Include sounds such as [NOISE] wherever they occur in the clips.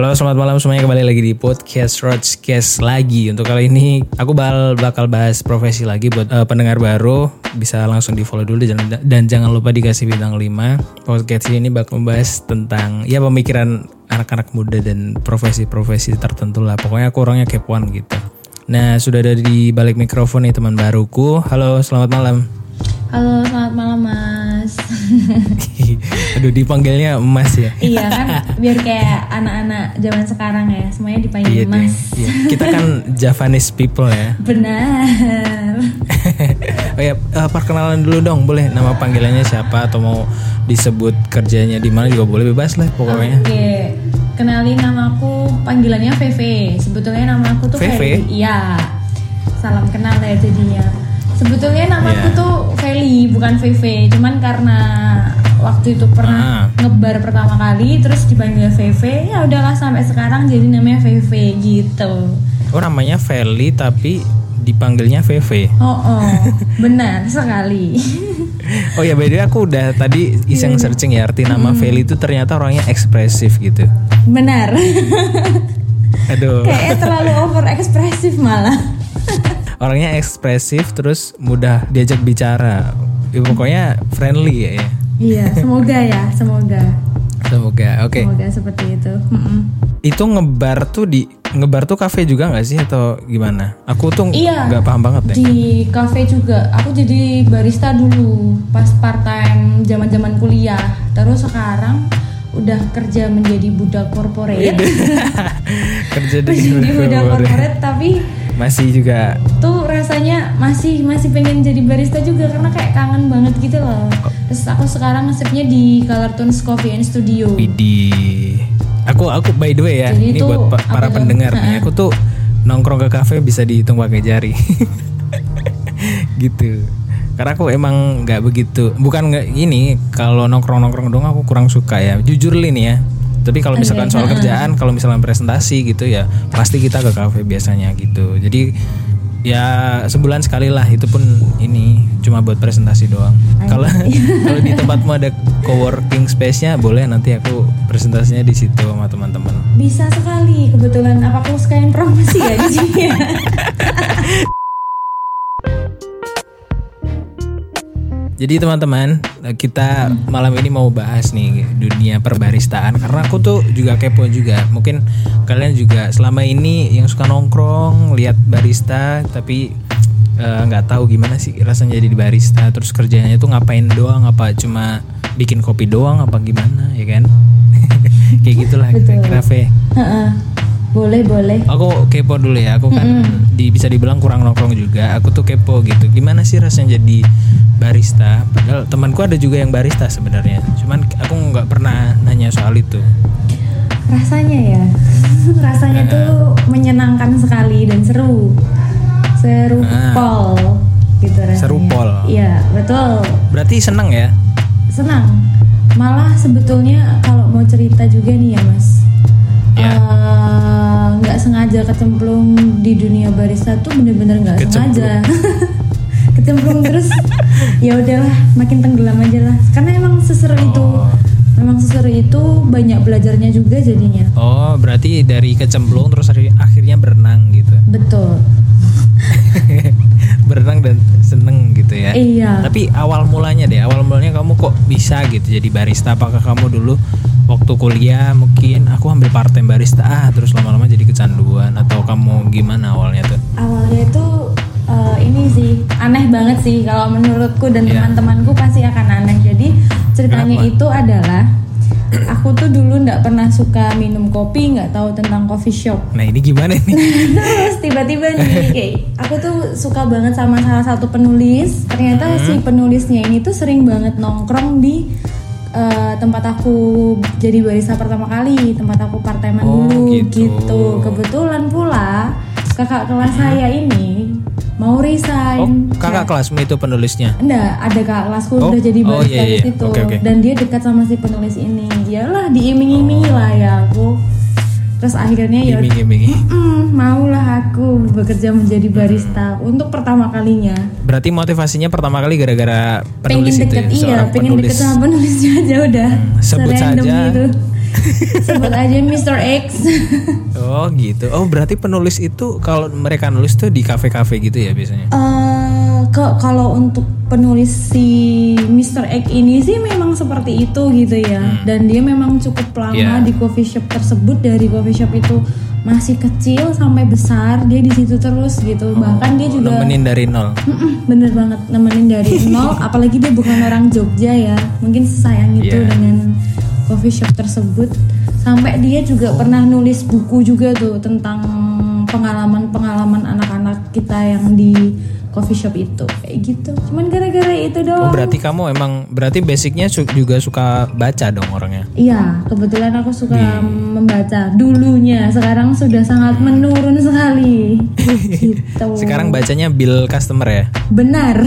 Halo selamat malam semuanya. Kembali lagi di podcast Roadcast lagi. Untuk kali ini aku bakal, bakal bahas profesi lagi buat eh, pendengar baru. Bisa langsung di follow dulu dan, dan jangan lupa dikasih bintang 5 Podcast ini bakal membahas tentang ya pemikiran anak-anak muda dan profesi-profesi tertentu lah. Pokoknya aku orangnya kepoan gitu. Nah sudah ada di balik mikrofon nih teman baruku. Halo selamat malam. Halo, selamat malam Mas. [LAUGHS] Aduh dipanggilnya emas ya iya kan, [LAUGHS] biar kayak anak-anak zaman sekarang ya, semuanya dipanggil Iya Mas. iya. Kita kan [LAUGHS] Javanese people ya Benar. oh ya, eh, perkenalan dulu dong, boleh nama panggilannya siapa atau mau disebut kerjanya di mana juga boleh bebas lah pokoknya. Oke, kenalin namaku, panggilannya VV. Sebetulnya nama aku tuh VV? Feli. Iya. Salam kenal ya jadinya. Sebetulnya namaku Iya. tuh Feli, bukan VV. Cuman karena waktu itu pernah Ah. ngebar pertama kali, terus dipanggil VV, ya udahlah sampai sekarang jadi namanya VV gitu. Oh namanya Feli tapi dipanggilnya VV. Oh, oh, [LAUGHS] benar sekali. [LAUGHS] Oh ya by the way aku udah tadi iseng searching ya arti nama Feli itu ternyata orangnya ekspresif gitu. benar. [LAUGHS] Aduh, Kayaknya terlalu over ekspresif malah. Orangnya ekspresif terus mudah diajak bicara. Ya, pokoknya friendly ya. ya. iya, semoga ya, semoga. Semoga. Oke. Semoga seperti itu. Mm-mm. Itu ngebar tuh di ngebar tuh kafe juga nggak sih atau gimana? Aku tuh Iya. nggak paham banget deh. Di cafe juga. Aku jadi barista dulu pas part time zaman-zaman kuliah. Terus sekarang udah kerja menjadi budak corporate. [LAUGHS] [LAUGHS] Kerja di Jadi budak corporate tapi masih juga tuh rasanya masih masih pengen jadi barista juga karena kayak kangen banget gitu loh. Terus aku sekarang ngesipnya di Colortones Coffee and Studio. Widih. Aku aku by the way ya, Jadi ini buat pa- para tuh? pendengar nih, aku tuh nongkrong ke kafe bisa dihitung pakai jari. [LAUGHS] gitu. Karena aku emang nggak begitu, bukan nggak ini kalau nongkrong nongkrong dong aku kurang suka ya. Jujur Lin ya. Tapi kalau misalkan soal kerjaan, kalau misalkan presentasi gitu ya, pasti kita ke kafe biasanya gitu. Jadi ya sebulan sekali lah itu pun ini cuma buat presentasi doang. Kalau [LAUGHS] kalau di tempatmu ada coworking space-nya boleh nanti aku presentasinya di situ sama teman-teman. Bisa sekali kebetulan apa aku sekalian promosi ya di sini. [LAUGHS] Jadi teman-teman, kita malam ini mau bahas nih dunia perbaristaan karena aku tuh juga kepo juga. Mungkin kalian juga selama ini yang suka nongkrong, lihat barista tapi eh, nggak tahu gimana sih rasanya jadi barista. Terus kerjanya itu ngapain doang? Apa cuma bikin kopi doang? Apa gimana ya kan? [LAUGHS] Kayak gitulah kira-kira Ve. Heeh. boleh boleh. Aku kepo dulu ya. Aku kan di, bisa dibilang kurang nongkrong juga. Aku tuh kepo gitu. Gimana sih rasanya jadi barista? Padahal temanku ada juga yang barista sebenarnya. Cuman aku nggak pernah nanya soal itu. Rasanya ya, [LAUGHS] rasanya tuh menyenangkan sekali dan seru, seru Ah. pol gitu rasanya. Seru pol. Iya betul, Berarti seneng ya? senang. Malah sebetulnya kalau mau cerita juga nih ya mas, Ya. eh, nggak sengaja kecemplung di dunia barista tuh bener-bener nggak Kecemplung. sengaja. [LAUGHS] kecemplung terus [LAUGHS] ya udahlah makin tenggelam aja lah karena emang seseru itu Oh. memang seseru itu banyak belajarnya juga jadinya Oh, berarti dari kecemplung terus akhirnya berenang gitu. betul [LAUGHS] berenang dan seneng gitu ya. iya Tapi awal mulanya deh, awal mulanya kamu kok bisa gitu jadi barista? Apakah kamu dulu waktu kuliah mungkin aku ambil part time barista ah terus lama-lama jadi kecanduan atau kamu gimana awalnya tuh? awalnya itu eh, ini sih aneh banget sih kalau menurutku dan Iya. teman-temanku pasti akan aneh jadi ceritanya Kenapa? itu adalah aku tuh dulu nggak pernah suka minum kopi nggak tahu tentang coffee shop Nah ini gimana nih? [LAUGHS] terus tiba-tiba nih [LAUGHS] kayak aku tuh suka banget sama salah satu penulis ternyata Hmm. si penulisnya ini tuh sering banget nongkrong di eh, tempat aku jadi barista pertama kali tempat aku part Oh, dulu gitu. gitu kebetulan pula kakak kelas saya ini mau Oh resign kakak kelasmu itu penulisnya? Enggak, ada kakak kelasku Oh, udah jadi oh, barista iya, di iya. situ Oke, oke. dan dia dekat sama si penulis ini. Dialah diiming-imingi lah ya aku. Terus akhirnya ya. Mm, maulah aku bekerja menjadi barista untuk pertama kalinya. Berarti motivasinya pertama kali gara-gara Pengen penulis itu deket ya? iya, pengen penulis. deket sama penulisnya aja udah. sebut Serandom saja. Gitu. Sebut aja Mr. X. Oh gitu. Oh berarti penulis itu kalau mereka nulis tuh di kafe-kafe gitu ya biasanya? Eh, ke- kalau untuk penulis si Mr. X ini sih memang seperti itu gitu ya dan dia memang cukup lama Hmm. Iya. di coffee shop tersebut dari coffee shop itu masih kecil sampai besar dia di situ terus gitu bahkan dia juga Oh, Nemenin dari nol. Bener banget nemenin dari [LAUGHS] nol apalagi dia bukan orang Jogja ya mungkin sayang itu Iya. dengan coffee shop tersebut sampai dia juga pernah nulis buku juga tuh tentang pengalaman-pengalaman anak-anak kita yang di coffee shop itu kayak gitu cuman gara-gara itu Oh doang berarti kamu emang berarti basicnya su- juga suka baca dong orangnya? Iya, kebetulan aku suka membaca dulunya. Sekarang sudah sangat menurun sekali. [LAUGHS] gitu. Sekarang bacanya bill customer ya? benar. [LAUGHS]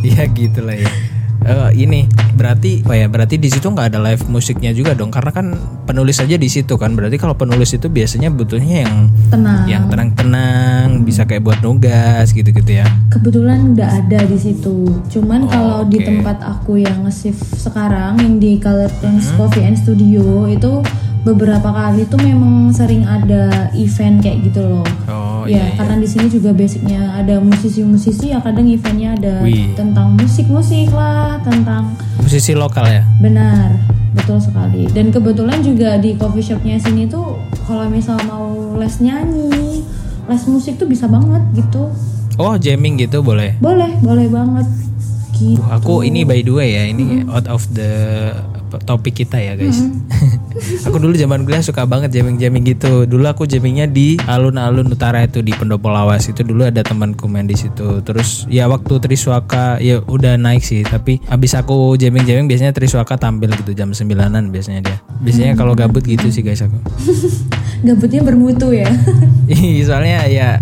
Iya gitu lah ya. Eh, ini berarti apa ya? Berarti di situ nggak ada live musiknya juga dong, karena kan penulis aja di situ kan. Berarti kalau penulis itu biasanya butuhnya yang Tenang. yang tenang-tenang, bisa kayak buat nugas gitu-gitu ya. Kebetulan udah ada di situ. Cuman kalau di Oh, oke. tempat aku yang nge-shift sekarang yang di Color Dance Mm-hmm. Coffee and Studio itu beberapa kali tuh memang sering ada event kayak gitu loh. Oh ya, iya. karena di sini juga basicnya ada musisi-musisi ya kadang eventnya ada Wih. tentang musik-musik lah, tentang Musisi lokal ya. Benar, betul sekali. Dan kebetulan juga di coffee shopnya sini tuh kalau misal mau les nyanyi, les musik tuh bisa banget gitu. Oh jamming gitu boleh. Boleh, boleh banget. Gitu. Wah, aku ini by the way ya, ini out of the topik kita ya guys. [LAUGHS] aku dulu zaman kuliah suka banget jamming-jamming gitu. Dulu aku jammingnya di alun-alun utara itu di Pendopo Lawas itu dulu ada temanku main di situ. Terus ya waktu Triswaka ya udah naik sih, tapi abis aku jamming-jamming biasanya Triswaka tampil gitu jam 9-an biasanya dia. Biasanya kalau gabut gitu sih guys aku. [LAUGHS] Gabutnya bermutu ya. [LAUGHS] Soalnya ya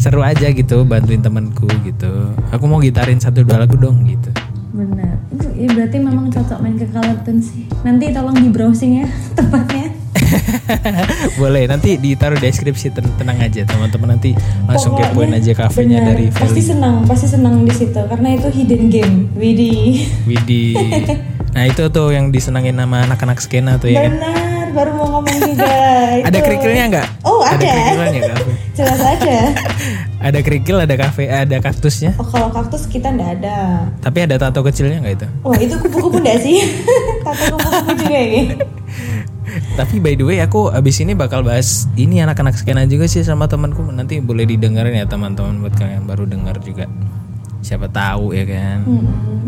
seru aja gitu bantuin temanku gitu. Aku mau gitarin satu dua lagu dong gitu. Benar. Ya berarti memang cocok main ke Carlton sih. Nanti tolong di browsing ya [LAUGHS] tempatnya. [LAUGHS] Boleh nanti ditaruh deskripsi ten- tenang aja teman-teman nanti langsung Pokoknya kepoin aja kafenya benar, dari Pasti Feli senang, pasti senang di situ karena itu hidden game. Widih. [LAUGHS] Widi. Nah itu tuh yang disenangin sama anak-anak skena tuh ya kan. Benar, baru mau ngomong juga. Ada kerikilnya nggak? Oh, ada. kerikilnya kafe. Jelas ada. Ada kerikil, ada kafe, ada kaktusnya. Oh, kalau kaktus kita ndak ada. Tapi ada tato kecilnya nggak itu? Oh, itu kupu-kupu ndak sih? [LAUGHS] Tato kupu-kupu juga ya? Tapi by the way aku abis ini bakal bahas ini anak-anak skena juga sih sama temanku nanti boleh didengerin ya teman-teman buat kalian baru dengar juga. Siapa tahu ya kan.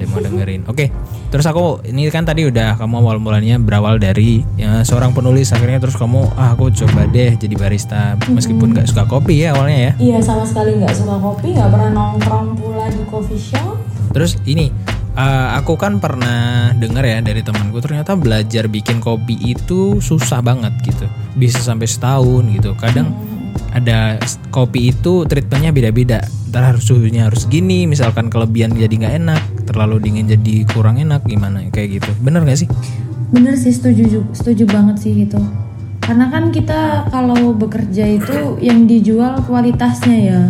Dia mau dengerin. Oke. Terus aku ini kan tadi udah kamu awal mulanya berawal dari ya, seorang penulis akhirnya terus kamu ah aku coba deh jadi barista meskipun nggak suka kopi ya awalnya ya. Iya, sama sekali nggak suka kopi, nggak pernah nongkrong pula di coffee shop. Terus ini eh, aku kan pernah dengar ya dari temanku ternyata belajar bikin kopi itu susah banget gitu. Bisa sampai setahun gitu. Kadang ada kopi itu treatmentnya beda-beda. Ntar harus suhunya harus gini, misalkan kelebihan jadi nggak enak, terlalu dingin jadi kurang enak gimana kayak gitu. Bener gak sih? Bener sih, setuju ju- setuju banget sih itu. Karena kan kita kalau bekerja itu yang dijual kualitasnya ya.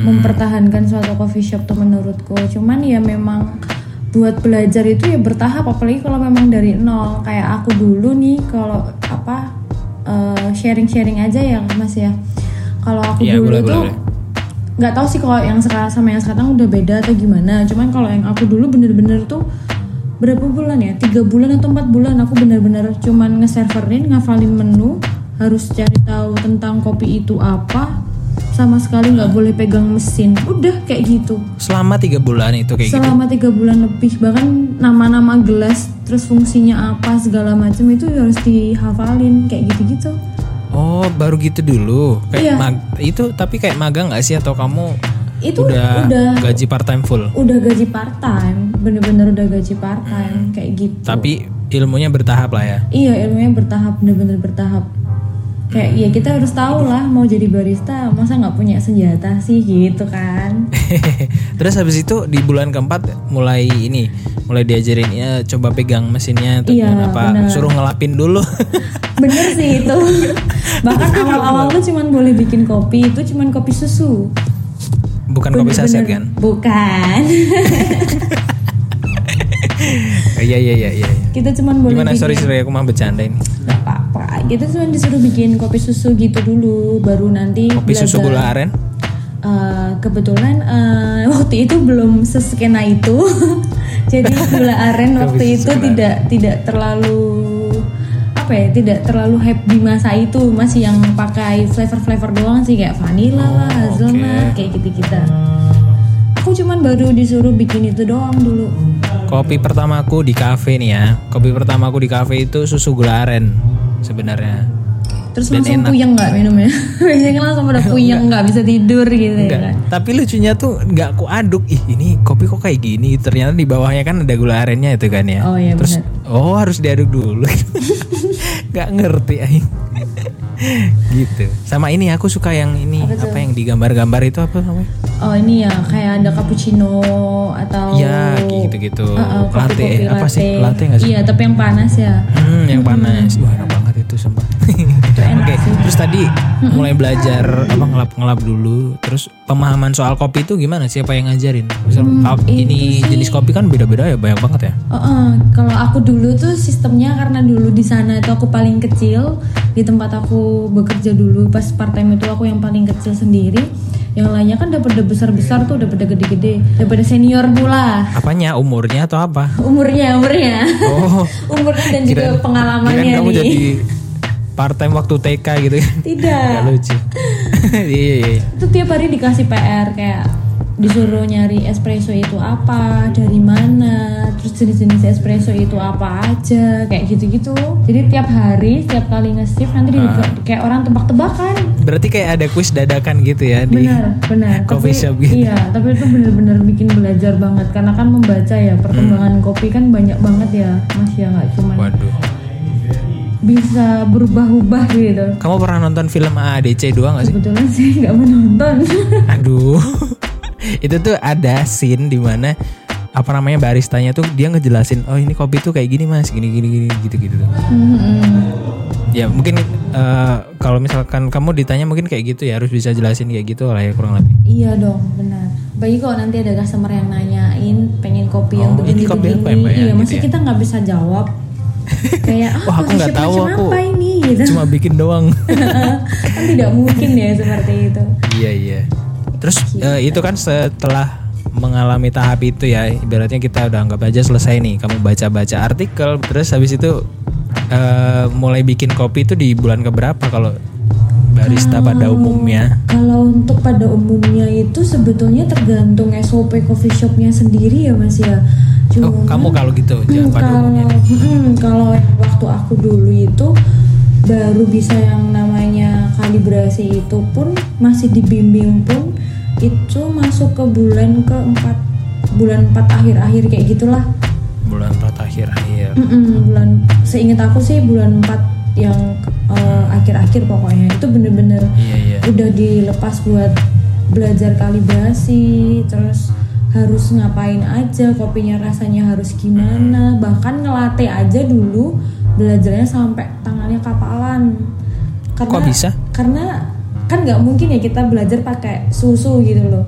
Mempertahankan suatu coffee shop tuh menurutku. Cuman ya memang buat belajar itu ya bertahap apalagi kalau memang dari nol kayak aku dulu nih kalau apa eh, sharing-sharing aja ya Mas ya. Kalau aku Iya, dulu boleh, tuh nggak tahu sih kalau yang sekarang sama yang sekarang udah beda atau gimana. Cuman kalau yang aku dulu bener-bener tuh berapa bulan ya tiga bulan atau empat bulan aku benar-benar cuman nge-serverin ngafalin menu harus cari tahu tentang kopi itu apa sama sekali nggak boleh pegang mesin udah kayak gitu Selama tiga bulan itu kayak gitu. selama tiga bulan lebih bahkan nama-nama gelas terus fungsinya apa segala macam itu harus dihafalin kayak gitu-gitu Oh, baru gitu dulu. Kayak Iya. mag- itu tapi kayak magang nggak sih atau kamu itu udah, udah gaji part time full? udah gaji part time bener-bener udah gaji part time kayak gitu Tapi ilmunya bertahap lah ya. iya ilmunya bertahap bener-bener bertahap kayak ya kita harus tahu lah mau jadi barista masa nggak punya senjata sih? Gitu kan. [LAUGHS] Terus habis itu di bulan keempat mulai ini, mulai diajarin ya coba pegang mesinnya atau Iya, apa benar. suruh ngelapin dulu. [LAUGHS] bener sih itu. [LAUGHS] Bahkan awal-awal tuh cuman boleh bikin kopi itu cuman kopi susu. Bukan kopi saset kan? bukan. Iya iya iya iya. kita cuman boleh Gimana? Bikin. sorry sorry aku mah bercanda ini. Kita cuman disuruh bikin kopi susu gitu dulu baru nanti Kopi susu belajar. gula aren. Eh, kebetulan eh, waktu itu belum seskena itu. [LAUGHS] Jadi gula aren [LAUGHS] waktu itu susu tidak tidak terlalu apa ya tidak terlalu hype di masa itu. Masih yang pakai flavor flavor doang sih kayak vanilla Oh, lah hazelnut kayak gitu kita aku cuman baru disuruh bikin itu doang dulu. Kopi pertamaku di kafe nih ya. Kopi pertamaku di kafe itu susu gula aren sebenarnya. terus Dan langsung enak. puyeng nggak minumnya [LAUGHS] biasanya kan langsung pada puyeng nggak bisa tidur gitu ya Enggak. kan Tapi lucunya tuh nggak aku aduk. Ih ini kopi kok kayak gini. Ternyata di bawahnya kan ada gula arennya itu kan ya. Oh, iya, Terus oh harus diaduk dulu. [LAUGHS] Nggak ngerti aing. [LAUGHS] gitu. Sama ini aku suka yang ini apa, yang digambar-gambar itu apa namanya? Oh ini ya kayak ada cappuccino atau Iya, kayak gitu-gitu. Uh-uh, Latte, kopi-kopi apa sih? Latte nggak sih? Iya tapi yang panas ya. Hmm, yang panas. Wah, banget [LAUGHS] itu sumpah. Oke, terus tadi mulai belajar apa ngelap-ngelap dulu. Terus pemahaman soal kopi itu gimana? Siapa yang ngajarin? Misal ah, ini jenis kopi kan beda-beda ya, banyak banget ya. Oh, oh, kalau aku dulu tuh sistemnya karena dulu di sana itu aku paling kecil di tempat aku bekerja dulu pas part time itu aku yang paling kecil sendiri. Yang lainnya kan udah pada besar-besar tuh, udah pada gede-gede, udah pada senior pula. Apanya? Umurnya atau apa? Umurnya, umurnya. Oh, [LAUGHS] umurnya dan juga pengalamannya kirain kamu nih. jadi [LAUGHS] part time waktu TK gitu. Tidak. Gak lucu. [LAUGHS] Iya, iya, iya. itu tiap hari dikasih PR kayak disuruh nyari espresso itu apa dari mana terus jenis-jenis espresso itu apa aja kayak gitu-gitu jadi tiap hari setiap kali nge-shift nanti di- Ah. kayak orang tebak-tebakan Berarti kayak ada kuis dadakan gitu ya di benar benar [LAUGHS] coffee Tapi- shop gitu. iya tapi itu bener-bener bikin belajar banget karena kan membaca ya perkembangan kopi kan banyak banget ya mas ya nggak cuma Waduh. Bisa berubah-ubah gitu Kamu pernah nonton film AADC 2 gak sih? kebetulan sih nggak menonton [LAUGHS] Aduh. [LAUGHS] itu tuh ada scene di mana apa namanya baristanya tuh dia ngejelasin oh ini kopi tuh kayak gini mas gini gini gini gitu gitu tuh. ya mungkin eh, kalau misalkan kamu ditanya mungkin kayak gitu ya harus bisa jelasin kayak gitu lah ya kurang lebih Iya dong, benar. Bagi kok nanti ada customer yang nanyain pengen kopi yang Oh, ini begini kopi begini. apa ya, Mbak, ya? iya, Gitu masih ya? kita nggak bisa jawab. Kayak ah wah aku nggak tahu aku apa ini gitu. cuma bikin doang [LAUGHS] kan tidak mungkin ya seperti itu. iya iya terus eh, itu kan setelah mengalami tahap itu ya ibaratnya kita udah anggap aja selesai nih kamu baca-baca artikel terus habis itu eh, mulai bikin kopi itu di bulan keberapa kalau barista pada umumnya Kalau untuk pada umumnya itu sebetulnya tergantung SOP coffee shopnya sendiri ya mas ya. Cuma Oh, kamu kalau gitu jangan Hmm, pada kalau umumnya. hmm, kalau aku dulu itu baru bisa yang namanya kalibrasi itu pun masih dibimbing pun itu masuk ke bulan keempat bulan empat akhir-akhir kayak gitulah Bulan empat akhir akhir. Mm-mm, bulan seingat aku sih bulan 4 yang eh, akhir-akhir pokoknya itu bener-bener Iya iya. udah dilepas buat belajar kalibrasi terus harus ngapain aja kopinya rasanya harus gimana bahkan ngelate aja dulu belajarnya sampai tangannya kapalan karena Kok bisa? karena kan nggak mungkin ya kita belajar pakai susu gitu loh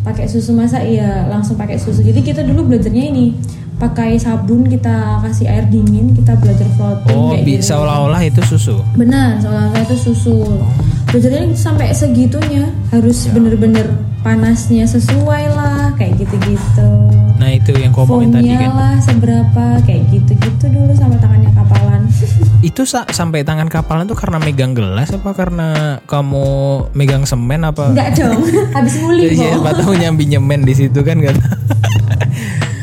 pakai susu masa iya langsung pakai susu jadi kita dulu belajarnya ini pakai sabun kita kasih air dingin kita belajar floating Oh, kayak bisa gitu. olah-olah itu susu. Benar, seolah-olah itu susu. Belajarnya sampai segitunya harus Ya bener-bener panasnya sesuai lah, kayak gitu-gitu. Nah itu yang kau omongin tadi kan. lah seberapa kayak gitu-gitu dulu sampai tangannya kapalan [LAUGHS] Itu sa- sampai tangan kapalan tuh karena megang gelas apa karena kamu megang semen apa? enggak dong [LAUGHS] habis nguli Iya, kok siapa tahu nyambi nyemen di situ kan tahu. [LAUGHS]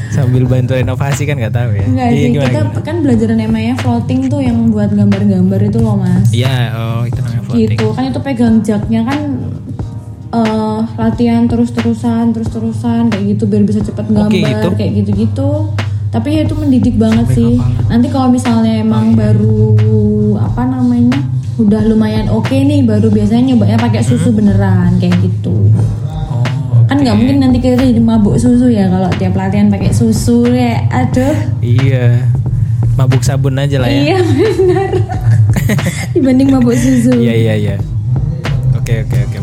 Sambil bantu renovasi kan nggak tahu ya. enggak Iya, sih kita gimana? kan belajar namanya floating tuh yang buat gambar-gambar itu loh mas Iya, oh itu namanya floating. gitu kan itu pegang jaknya kan eh, latihan terus-terusan terus-terusan kayak gitu biar bisa cepat gambar gitu? kayak gitu-gitu tapi ya itu mendidik banget sih nanti kalau misalnya Oh, emang iya. baru apa namanya udah lumayan oke nih baru biasanya nyobanya pakai susu beneran kayak gitu Oh, kan nggak mungkin nanti kita jadi mabuk susu ya kalau tiap latihan pakai susu ya aduh iya. Mabuk sabun aja lah ya. iya benar [LAUGHS] dibanding mabuk susu Iya, iya, iya. Oke, oke, oke.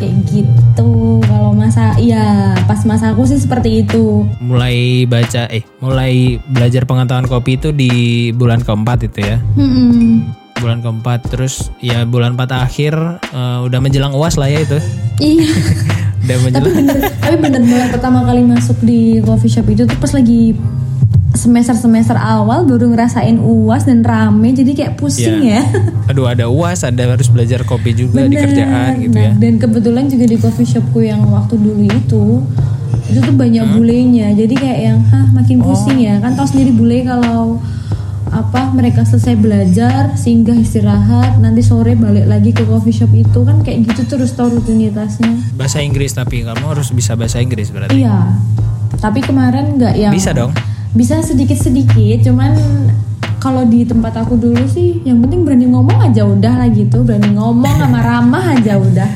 Kayak gitu kalau masa ya pas masa aku sih seperti itu Mulai baca eh mulai belajar pengetahuan kopi itu di bulan keempat itu ya. Hmm, Bulan keempat terus ya bulan empat akhir eh, udah menjelang uas lah ya itu. iya [LAUGHS] Udah tapi menjelang bener tapi bener banget pertama kali masuk di coffee shop itu tuh pas lagi semester semester awal baru ngerasain uas dan rame jadi kayak pusing Iya. ya Aduh ada uas, ada harus belajar kopi juga di Bener. kerjaan gitu Nah, ya. dan kebetulan juga di coffee shopku yang waktu dulu itu itu tuh banyak Hmm? bulenya jadi kayak yang hah makin Oh. pusing ya kan tau sendiri bule kalau apa mereka selesai belajar singgah istirahat nanti sore balik lagi ke coffee shop itu kan kayak gitu terus tau rutinitasnya Bahasa Inggris tapi kamu harus bisa bahasa Inggris berarti. iya tapi kemarin nggak yang Bisa dong. Bisa sedikit sedikit cuman kalau di tempat aku dulu sih yang penting berani ngomong aja udah lah gitu berani ngomong sama [LAUGHS] ramah aja udah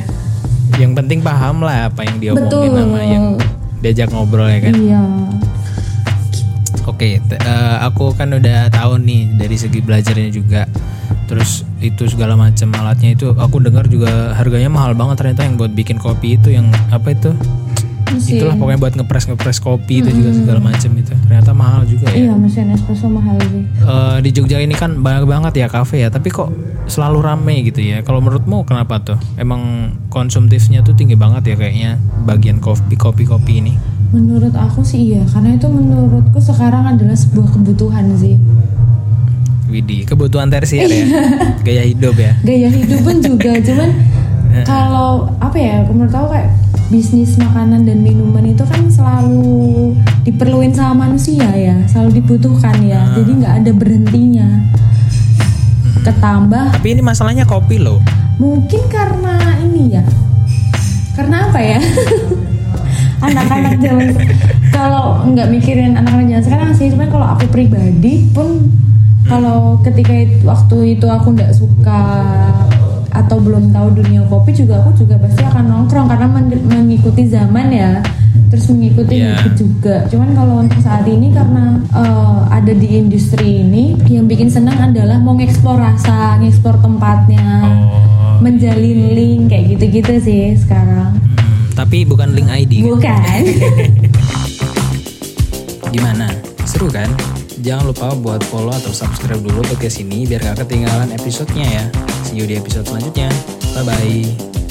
Yang penting paham lah apa yang diomongin Betul. sama yang diajak ngobrol ya kan. iya Oke, te- eh, aku kan udah tahu nih dari segi belajarnya juga. Terus itu segala macam alatnya itu aku dengar juga harganya mahal banget ternyata yang buat bikin kopi itu yang apa itu? Mesin Itulah pokoknya buat ngepres ngepres kopi itu juga segala macam itu. Ternyata mahal juga ya. iya mesin espresso mahal sih Eh, di Jogja ini kan banyak banget ya kafe ya, tapi kok selalu rame gitu ya. Kalau menurutmu kenapa tuh? Emang konsumtifnya tuh tinggi banget ya kayaknya bagian kopi kopi kopi ini. menurut aku sih iya karena itu menurutku sekarang adalah sebuah kebutuhan sih Widih, kebutuhan tersier ya, gaya hidup ya. gaya hidup pun juga [LAUGHS] cuman kalau apa ya menurut aku kayak bisnis makanan dan minuman itu kan selalu diperluin sama manusia ya selalu dibutuhkan ya. Jadi nggak ada berhentinya. Ketambah. Tapi ini masalahnya kopi loh. mungkin karena ini ya. Karena apa ya? [LAUGHS] Anak-anak zaman kalau nggak mikirin anak-anak zaman sekarang sih cuman kalau aku pribadi pun kalau ketika itu- waktu itu aku nggak suka atau belum tahu dunia kopi juga aku juga pasti akan nongkrong karena men- mengikuti zaman ya terus mengikuti Iya. hidup juga cuman kalau untuk saat ini karena eh, ada di industri ini yang bikin senang adalah mau ngeksplor rasa ngeksplor tempatnya Oh. menjalin link kayak gitu-gitu sih sekarang Hmm, tapi bukan link ID. kan? bukan [LAUGHS] Gimana? Seru kan? Jangan lupa buat follow atau subscribe dulu podcast ini biar gak ketinggalan episodenya ya. See you di episode selanjutnya. Bye bye.